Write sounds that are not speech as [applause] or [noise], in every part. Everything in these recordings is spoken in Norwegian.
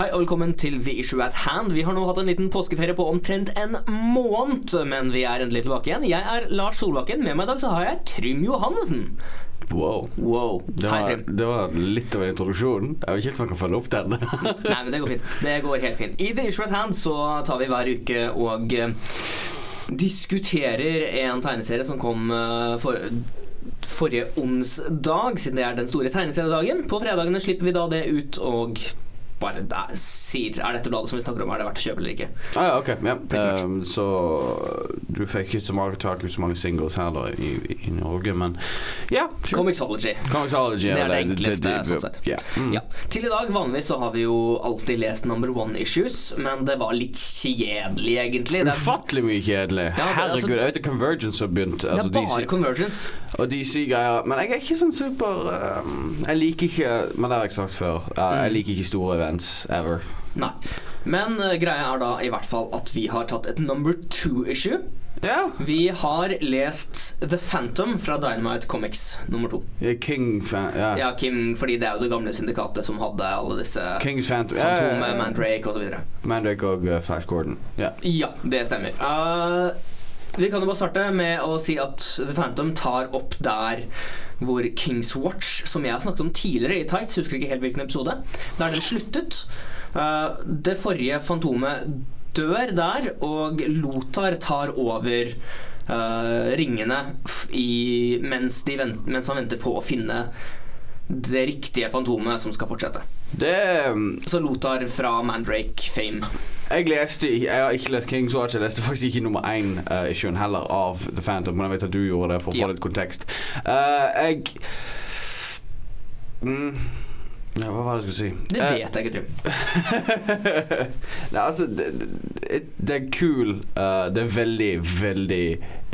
Hei og velkommen til The Issue at Hand. Vi har nå hatt en liten påskeferie på omtrent en måned, men vi er endelig tilbake igjen. Jeg er Lars Solbakken. Med meg i dag så har jeg Trym Johannessen. Wow. Wow. Det Hei, var, Trym. det var litt av en introduksjon. Jeg vet ikke helt om jeg kan følge opp den. [laughs] Nei, men det går fint. Det går helt fint. I The Issue at Hand så tar vi hver uke og eh, diskuterer en tegneserie som kom eh, for forrige onsdag, siden det er den store tegneseriedagen. På fredagene slipper vi da det ut og bare eh, sier er dette bladet som vi snakker om, er det verdt å kjøpe eller ikke. ah, ja, ok. Ja. Um, så du fikk ikke så mange tak i så mange singles her da i, i Norge, men ja. sure. Comixology. Comicsology Det er det det enkleste, sånn sett. Yeah. Mm. Ja. Til i dag, vanligvis så har vi jo alltid lest number one issues, men det var litt kjedelig, egentlig. Det er, Ufattelig mye kjedelig. Ja, det- Herregud, altså- jeg vet at Convergence har begynt. det Altså, er bare DC, convergence. og DC-greier. Men jeg er ikke sånn super um, Jeg liker ikke Men det har jeg sagt før. Jeg, Mm. Jeg liker ikke store events ever. Nei. Men uh, greia er da i hvert fall at vi har tatt et number two-issue. Ja. Vi har lest The Phantom fra Dynamite Comics nummer to. Jeg er King-fan. Ja. Ja, Kim, fordi det er jo det gamle syndikatet som hadde alle disse Kings Phantom. Ja, ja, Fantomet. Mandrake osv. Mandrake og uh, Flash Gordon. Ja. Ja, det stemmer. Uh, vi kan jo bare starte med å si at The Phantom tar opp der hvor Kings Watch, som jeg har snakket om tidligere i Tights, husker ikke helt hvilken episode, der den sluttet. Uh, det forrige Fantomet dør der, og Lothar tar over uh, ringene i, mens, de vent, mens han venter på å finne det riktige Fantomet som skal fortsette. Det um, Så Lothar fra Mandrake-fame. Jeg leste Jeg har ikke lest King's Watch. Jeg leste faktisk ikke nummer én uh, issuen heller av The Phantom, men jeg vet at du gjorde det for å få litt kontekst. Uh, jeg mm, ja, Hva var det jeg skulle si? Det Eh, vet jeg ikke, Trym. [laughs] Nei, altså Det, det, det er kul. Uh, det er veldig, veldig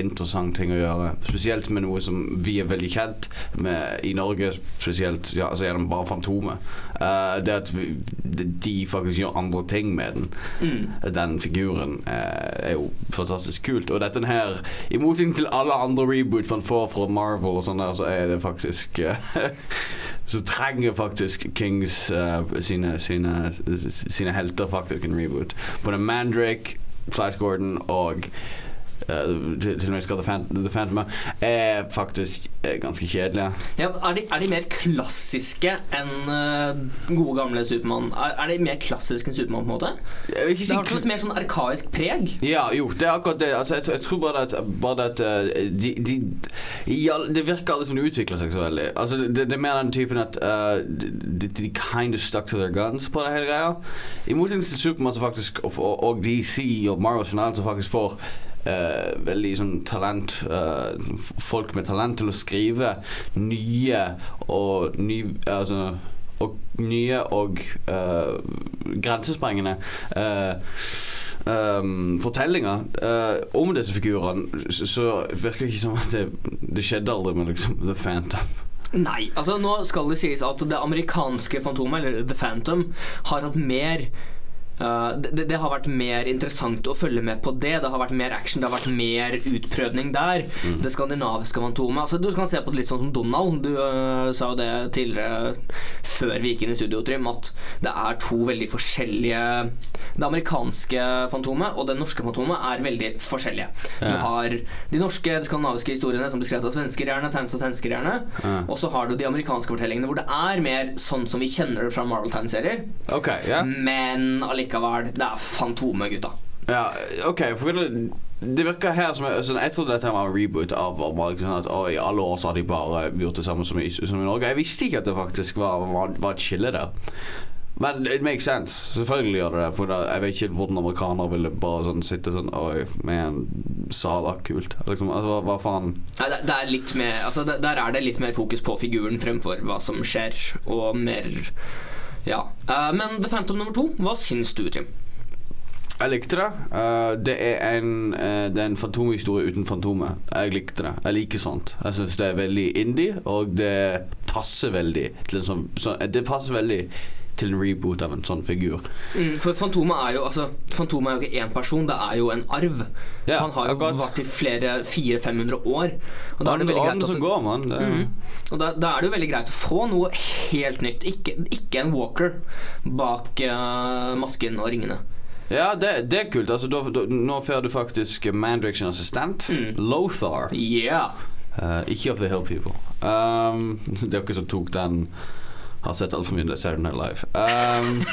interessant ting å gjøre. Spesielt med noe som vi er veldig kjent med i Norge, spesielt ja, altså gjennom bare Fantomet. Uh, det at vi, de faktisk gjør andre ting med den. Mm. Den figuren uh, er jo fantastisk kult. Og dette her, i motsetning til alle andre reboots man får fra Marvel, og sånn der, så er det faktisk eh, [laughs] Så trenger faktisk Kings uh, sine, sine, sine helter faktisk en reboot. Både Mandrake, Flash Gordon og uh, til, til og med Scott The, Phantom er faktisk er ganske kjedelige. Ja, er, de, er de mer klassiske enn uh, gode gamle Supermann? Er, er de mer klassiske enn Supermann, på en måte? Det har ikke et mer sånn arkaisk preg. Ja, jo, det er akkurat det. Altså, jeg, jeg tror bare at, bare at eh, de, de, ja, Det virker aldri som de utvikler seg så veldig. Altså, det, det er mer den typen at uh, de, de kind of stuck to their guns på det hele greia. I motsetning til Supermann faktisk, og, og, DC og Marvel generelt som faktisk får uh, veldig sånn talent uh, Folk med talent til å skrive nye og ny, altså, og nye og grensesprengende um, fortellinger uh, om disse figurene, så virker det ikke som at det, det skjedde aldri med liksom The Phantom. Nei, altså nå skal det sies at det amerikanske Fantomet, eller The Phantom, har hatt mer eh, det, det har vært mer interessant å følge med på det. Det har vært mer action, det har vært mer utprøvning der. Det skandinaviske fantomet altså, Du kan se på det litt sånn som Donald. Du uh, sa jo det tidligere før vi gikk inn i studio, Trym, at det er to veldig forskjellige Det amerikanske fantomet og det norske fantomet er veldig forskjellige. Du har de norske, de skandinaviske historiene som beskrevet av svensker gjerne, tegnes av svensker gjerne. Ja. Og så har du de amerikanske fortellingene hvor det er mer sånn som vi kjenner det fra Marvel-tegneserier. Okay, yeah. Men allikevel, det er Fantomet, gutta. ja ok, for det, det virker her som sånn, Jeg trodde dette var en reboot av bare sånn at å, i alle år så har de bare gjort det samme som i, som i Norge. Jeg visste ikke at det faktisk var, var, var et skille der. Men it makes sense. Selvfølgelig gjør det det. For jeg vet ikke hvordan amerikanere ville bare sånn sitte sånn Oi, man, Sala, kult. Liksom, altså, hva, hva faen? Nei, det, det er litt mer, altså, det, der er det litt mer fokus på figuren fremfor hva som skjer, og mer Ja. uh, men The Phantom nummer to, hva syns du, Tim? Jeg likte det. Uh, det er en uh, Det er en fantomhistorie uten Fantomet. Jeg likte det. Jeg liker sånt. Jeg syns det er veldig indie, og det passer veldig til en sånn så, Det passer veldig til en reboot av en sånn figur. Mm, for Fantomet er jo altså, Fantomet er jo ikke én person, det er jo en arv. Yeah, Han har jo akkurat. vært i flere 400-500 år. Og da er det veldig greit at går. Det er- Mm. Og da, da er det jo veldig greit å få noe helt nytt. Ikke, ikke en walker bak uh, masken og ringene. Ja, det, det er kult. Altså, da, da, nå får du faktisk Mandrix sin assistent, Mm. Lothar. Yeah! Uh, ikke of the Hill People. Um, [laughs] dere som tok den, har sett altfor mye Saturday Night Live. Um,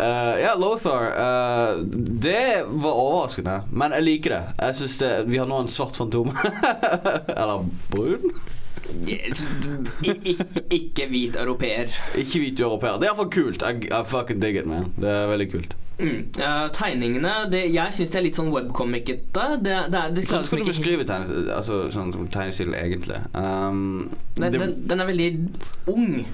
uh, [laughs] ja, Lothar. Uh, det var overraskende, men jeg liker det. Jeg synes det Vi har nå en svart fantom. [laughs] Eller brun. Ikke hvit europeer. Ikke hvit europeer. Det er iallfall kult. I, I fucking dig it, man. Det er veldig kult. Mm. Uh, tegningene det, Jeg syns det er litt sånn webcomic-ete. Det, det, det Hvordan skal du beskrive tegnes, altså, sånn, som tegnestilen egentlig? Um, den, den, den er veldig ung.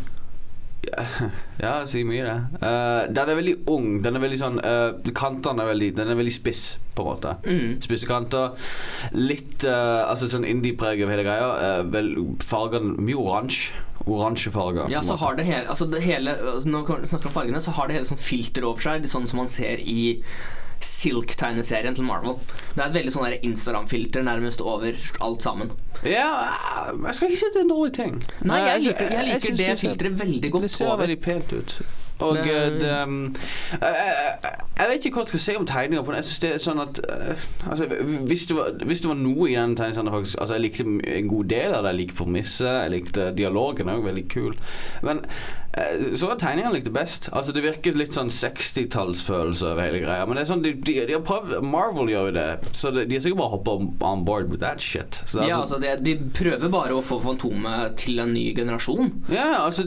[laughs] Ja, sier mye det. Uh, den er veldig ung. Den er veldig sånn uh, Kantene er veldig Den er veldig spiss, på en måte. Mm. Spisse kanter. Litt uh, Altså sånn indie-preg av hele greia. Uh, fargene Mye oransje. Oransje farger. Ja, så har det hele, altså det hele altså Når vi snakker om fargene, så har det hele sånn filter over seg. Sånn som man ser i Silk-tegneserien til Marvel. Det er et veldig sånn Instagram-filter nærmest over alt sammen. Ja, jeg skal ikke si det er en dårlig ting. Nei, jeg liker, jeg liker jeg det filteret veldig godt Det ser over. veldig pent ut. Og Det- eh, det um, jeg, vet ikke hva jeg skal si om tegninga på den. Jeg synes det er sånn at eh, altså, hvis, det var, hvis det var noe i den tegningen faktisk Altså Jeg likte en god del av det. Jeg likte premisset, jeg likte dialogen. Det var veldig kul. Men eh, så var tegningene likte best. Altså Det virker litt sånn 60-tallsfølelse over hele greia. Men det er sånn de, de, de har prøvd Marvel gjør jo det, så de, de har sikkert bare hoppa on board with that shit. Så det er Ja, altså- altså de, De prøver bare å få Fantomet til en ny generasjon. Ja, altså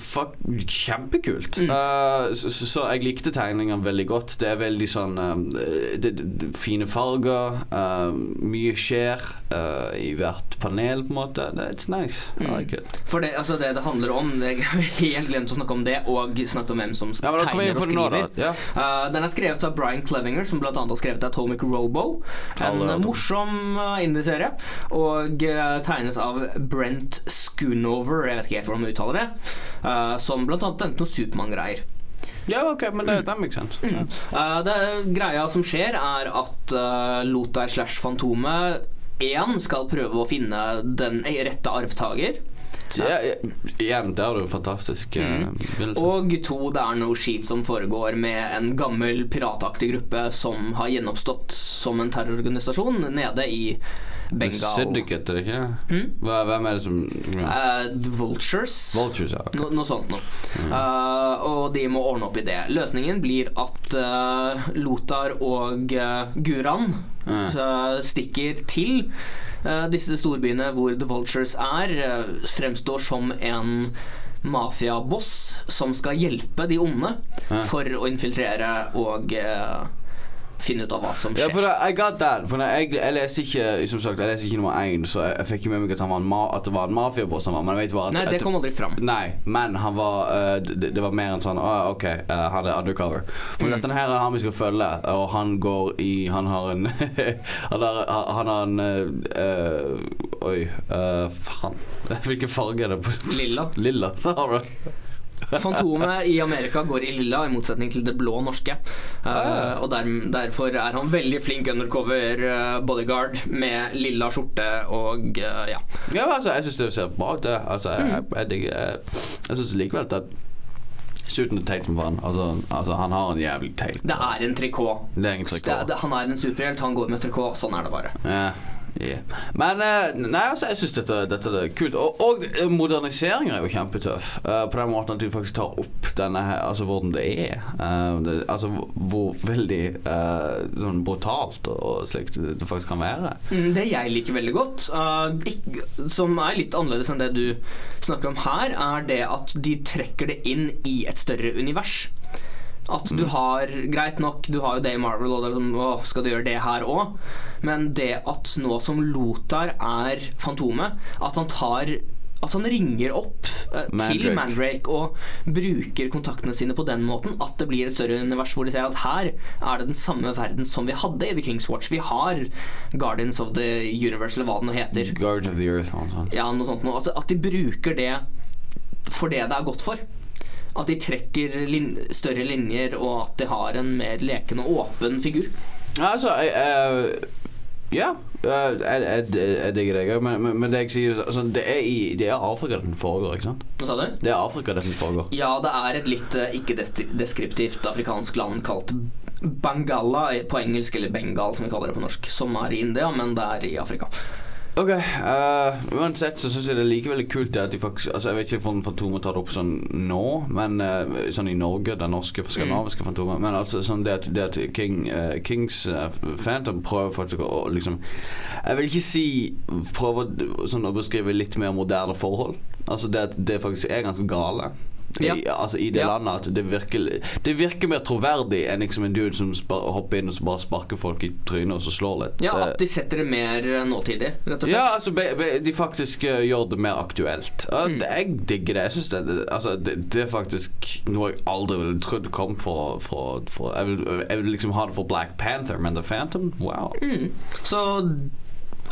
fuck, Kjempekult. Mm. Eh, så, så, jeg likte tegningene veldig godt. Det er veldig sånn eh, det, det, Fine farger. Uh, mye skjer uh, i hvert panel, på en måte. It's nice. Mm. like it. For det, altså det det handler om Jeg har helt glemt å snakke om det, og snakket om hvem som Ja, tegner og skriver. nå. Uh, den er skrevet av Brian Clevinger, som bl.a. har skrevet Atomic Robo. En om. morsom indieserie. Og tegnet av Brent Schoonover, jeg vet ikke helt hvordan man uttaler det. Som bl.a. tegnet noen Supermann-greier. Ja, ok, men det, mm. makes sense. Mm. Uh, det Greia som skjer, er at uh, Lothar slash Fantomet 1 skal prøve å finne den rette arvtaker. Igjen, det er jo fantastisk. eh, Mm. Og to, det er noe skit som foregår med en gammel pirataktig gruppe som har gjenoppstått som en terrororganisasjon nede i Bengal. Syndicate, er det ikke? Mm? Hva, hvem er det som the Vultures. Vultures, ja. okay. No, noe sånt noe. Eh, og de må ordne opp i det. Løsningen blir at uh, Lothar og Guran Eh, stikker til eh, disse storbyene hvor The Vultures er. eh, fremstår som en mafiaboss som skal hjelpe de onde for å infiltrere og eh, finne ut av hva som Ja, skjer. for I got that. For jeg, jeg leste ikke Som sagt, jeg leste ikke nummer én, så jeg, jeg fikk ikke med meg at, han var en at det var en mafiaboss han var. Men jeg vet bare at Nei, det kom aldri fram. Nei, men han var uh, det, det var mer en sånn uh, OK, uh, han er undercover. For Mm. dette her er han vi skal følge, og han går i Han har en [laughs] Han har, han har en eh, eh, Oi, eh, faen. [laughs] Hvilken farge er det på Lilla. Lilla, du det. Fantomet i Amerika går i lilla, i motsetning til det blå norske. Ah. og der, derfor er han veldig flink undercover eh, bodyguard med lilla skjorte og uh, ja. Ja, altså, jeg syns det ser bra ut, det. Altså, jeg, jeg, jeg, jeg, syns likevel at Suiten er teit som faen. Altså, altså, han har en jævlig teit Det er en trikot. Er han er en superhelt, han går med trikot. Sånn er det bare. Ja, ja. Men eh, nei, altså, jeg syns dette, dette er kult. Og, og moderniseringa moderniseringen er jo kjempetøff. Uh, på den måten at de faktisk tar opp denne her, altså hvordan det er. Uh, det, altså hvor- veldig uh, sånn brutalt og, slikt det faktisk kan være. Mm, Det jeg liker veldig godt, eh, ikk- som er litt annerledes enn det du snakker om her, er det at de trekker det inn i et større univers. At du har Greit nok, du har jo det i Marvel, og det er sånn, å, skal du gjøre det her òg? Men det at nå som Lothar er Fantomet, at han tar at han ringer opp eh, til Mandrake. Mandrake og bruker kontaktene sine på den måten at det blir et større univers hvor de ser at her er det den samme verden som vi hadde i The King's Watch. Vi har Guardians of the Universe, eller hva det nå heter. Guardians of the Earth altså. Ja, noe sånt noe. At, at de bruker det for det det er godt for. At de trekker lin større linjer, og at de har en mer leken og åpen figur. Altså, jeg, eh, ja. eh, jeg, digger det. jeg, Men, men, det jeg sier altså, det, er i, det er Afrika den foregår, ikke sant? Hva sa du? Det er Afrika den foregår. Ja, det er et litt eh, ikke-deskriptivt afrikansk land kalt Bangala på engelsk, eller Bengal som vi kaller det på norsk, som er i India, men det er i Afrika. Ok, uh, Uansett så syns jeg det er likevel kult at de faktisk Altså Jeg vet ikke om Fantomet tar det opp sånn nå, men uh, sånn i Norge, den norske skandinaviske Fantomet. Men altså sånn det at, det at King, uh, Kings eh, Phantom prøver faktisk å liksom Jeg vil ikke si prøver sånn å beskrive litt mer moderne forhold. Altså det at det faktisk er ganske gale. Ja. I, altså i det Ja. landet at det virker, det virker mer troverdig enn liksom en dude som hopper inn og så bare sparker folk i trynet og så slår litt. Ja, at de setter det mer eh, nåtidig, rett og slett. ja, altså be, be, de faktisk uh, gjør det mer aktuelt. Uh, Mm. jeg digger det. Jeg synes det, det, altså, det, det er faktisk noe jeg aldri ville trodd kom fra, fra, fra jeg, vil, jeg vil liksom ha det for Black Panther, men The Phantom, wow. Mm. Så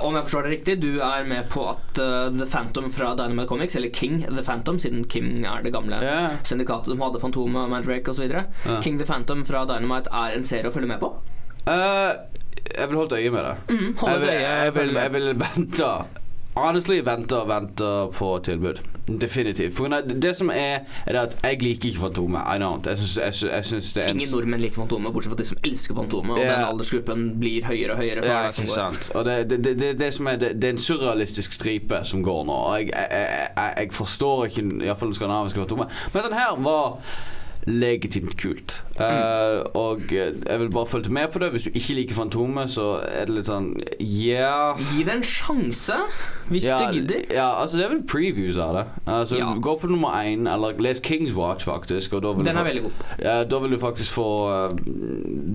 om jeg forstår det riktig, du er med på at uh, The Phantom fra Dynamite Comics, eller King The Phantom, siden King er det gamle yeah. syndikatet som hadde Fantomet, Mandrake osv. Yeah. King The Phantom fra Dynamite er en serie å følge med på. Uh, jeg vil holde øye med det. Mm, Jeg vil, jeg, jeg, vil, jeg vil vente Honestly, venter og venter på tilbud. Definitivt. For det som er, er at jeg liker ikke Fantomet. I don't. Jeg synes, jeg, jeg synes det er en Ingen nordmenn liker Fantomet, bortsett fra de som elsker Fantomet. Og yeah. den aldersgruppen blir høyere og høyere. Ja, ikke sant. Og det, det, det, det, det som er det, er en surrealistisk stripe som går nå. Og jeg, jeg, jeg, jeg, jeg forstår ikke Iallfall den skandinaviske Fantomet. Men den her var legitimt kult. Uh, og jeg vil bare følge med på det. Hvis du ikke liker Fantomet, så er det litt sånn Yeah. Gi det en sjanse, hvis Ja, du gidder. ja, altså det er vel previews av det. Altså, Ja. Gå på nummer én, eller les Kings Watch, faktisk. Og da vil Den du er veldig god. ja, da vil du faktisk få eh,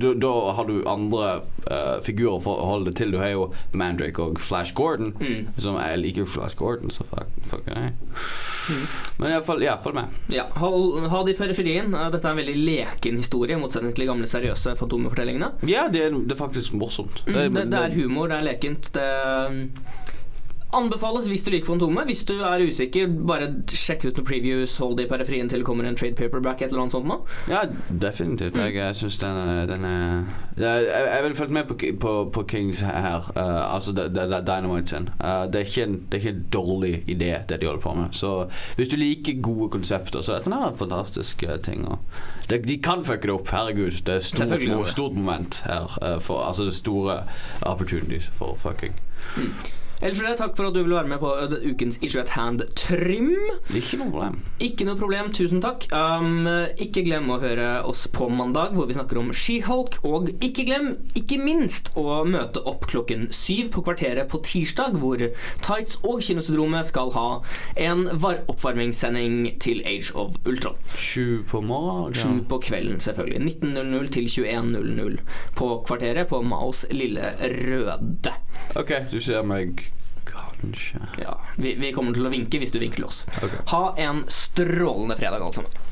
da, da har du andre eh, figurer for å holde det til. Du har jo Mandrake og Flash Gordon. Mm. Som jeg liker Flash Gordon, så fuck, fuck nei. Mm. Men iallfall, ja, følg med. Ja, hold, ha de periferien. Dette er en veldig leken historie, i motsetning til de gamle seriøse Fantomet-fortellingene. Ja, det er, det er faktisk morsomt. Mm, det, det er humor, det er lekent. Det mm, anbefales hvis du liker Fantomet. Hvis du er usikker, bare sjekk ut noen previews, hold det i periferien til det kommer en trade paperback, et eller annet sånt nå. Ja, definitivt. Jeg, jeg syns den, er- den er jeg, jeg ville vil følge med på, på, på Kings her. Uh, altså det, det, det er Dynamite sin. Uh, det, er ikke en, det er ikke en dårlig idé, det de holder på med. Så hvis du liker gode konsepter, så er dette en fantastisk eh, ting. Det, de kan fucke det opp, herregud. Det er stort, stort moment her. Uh, for, altså det er store opportunities for fucking. Ellers det, takk for at du ville være med på ukens Issue at Hand-trim. Ikke noe problem. Ikke noe problem, tusen takk. Um, ikke glem å høre oss på mandag, hvor vi snakker om She-Hulk. Og ikke glem, ikke minst, å møte opp klokken syv på Kvarteret på tirsdag, hvor Tights og Kinosyndromet skal ha en var oppvarmingssending til Age of Ultron. Sju på morgenen? Sju på kvelden, selvfølgelig. 19.00 til 21.00 på Kvarteret på Maos Lille Røde. Ok, du ser meg kanskje Ja, vi, vi kommer til å vinke hvis du vinker til oss. Okay. Ha en strålende fredag, alle sammen.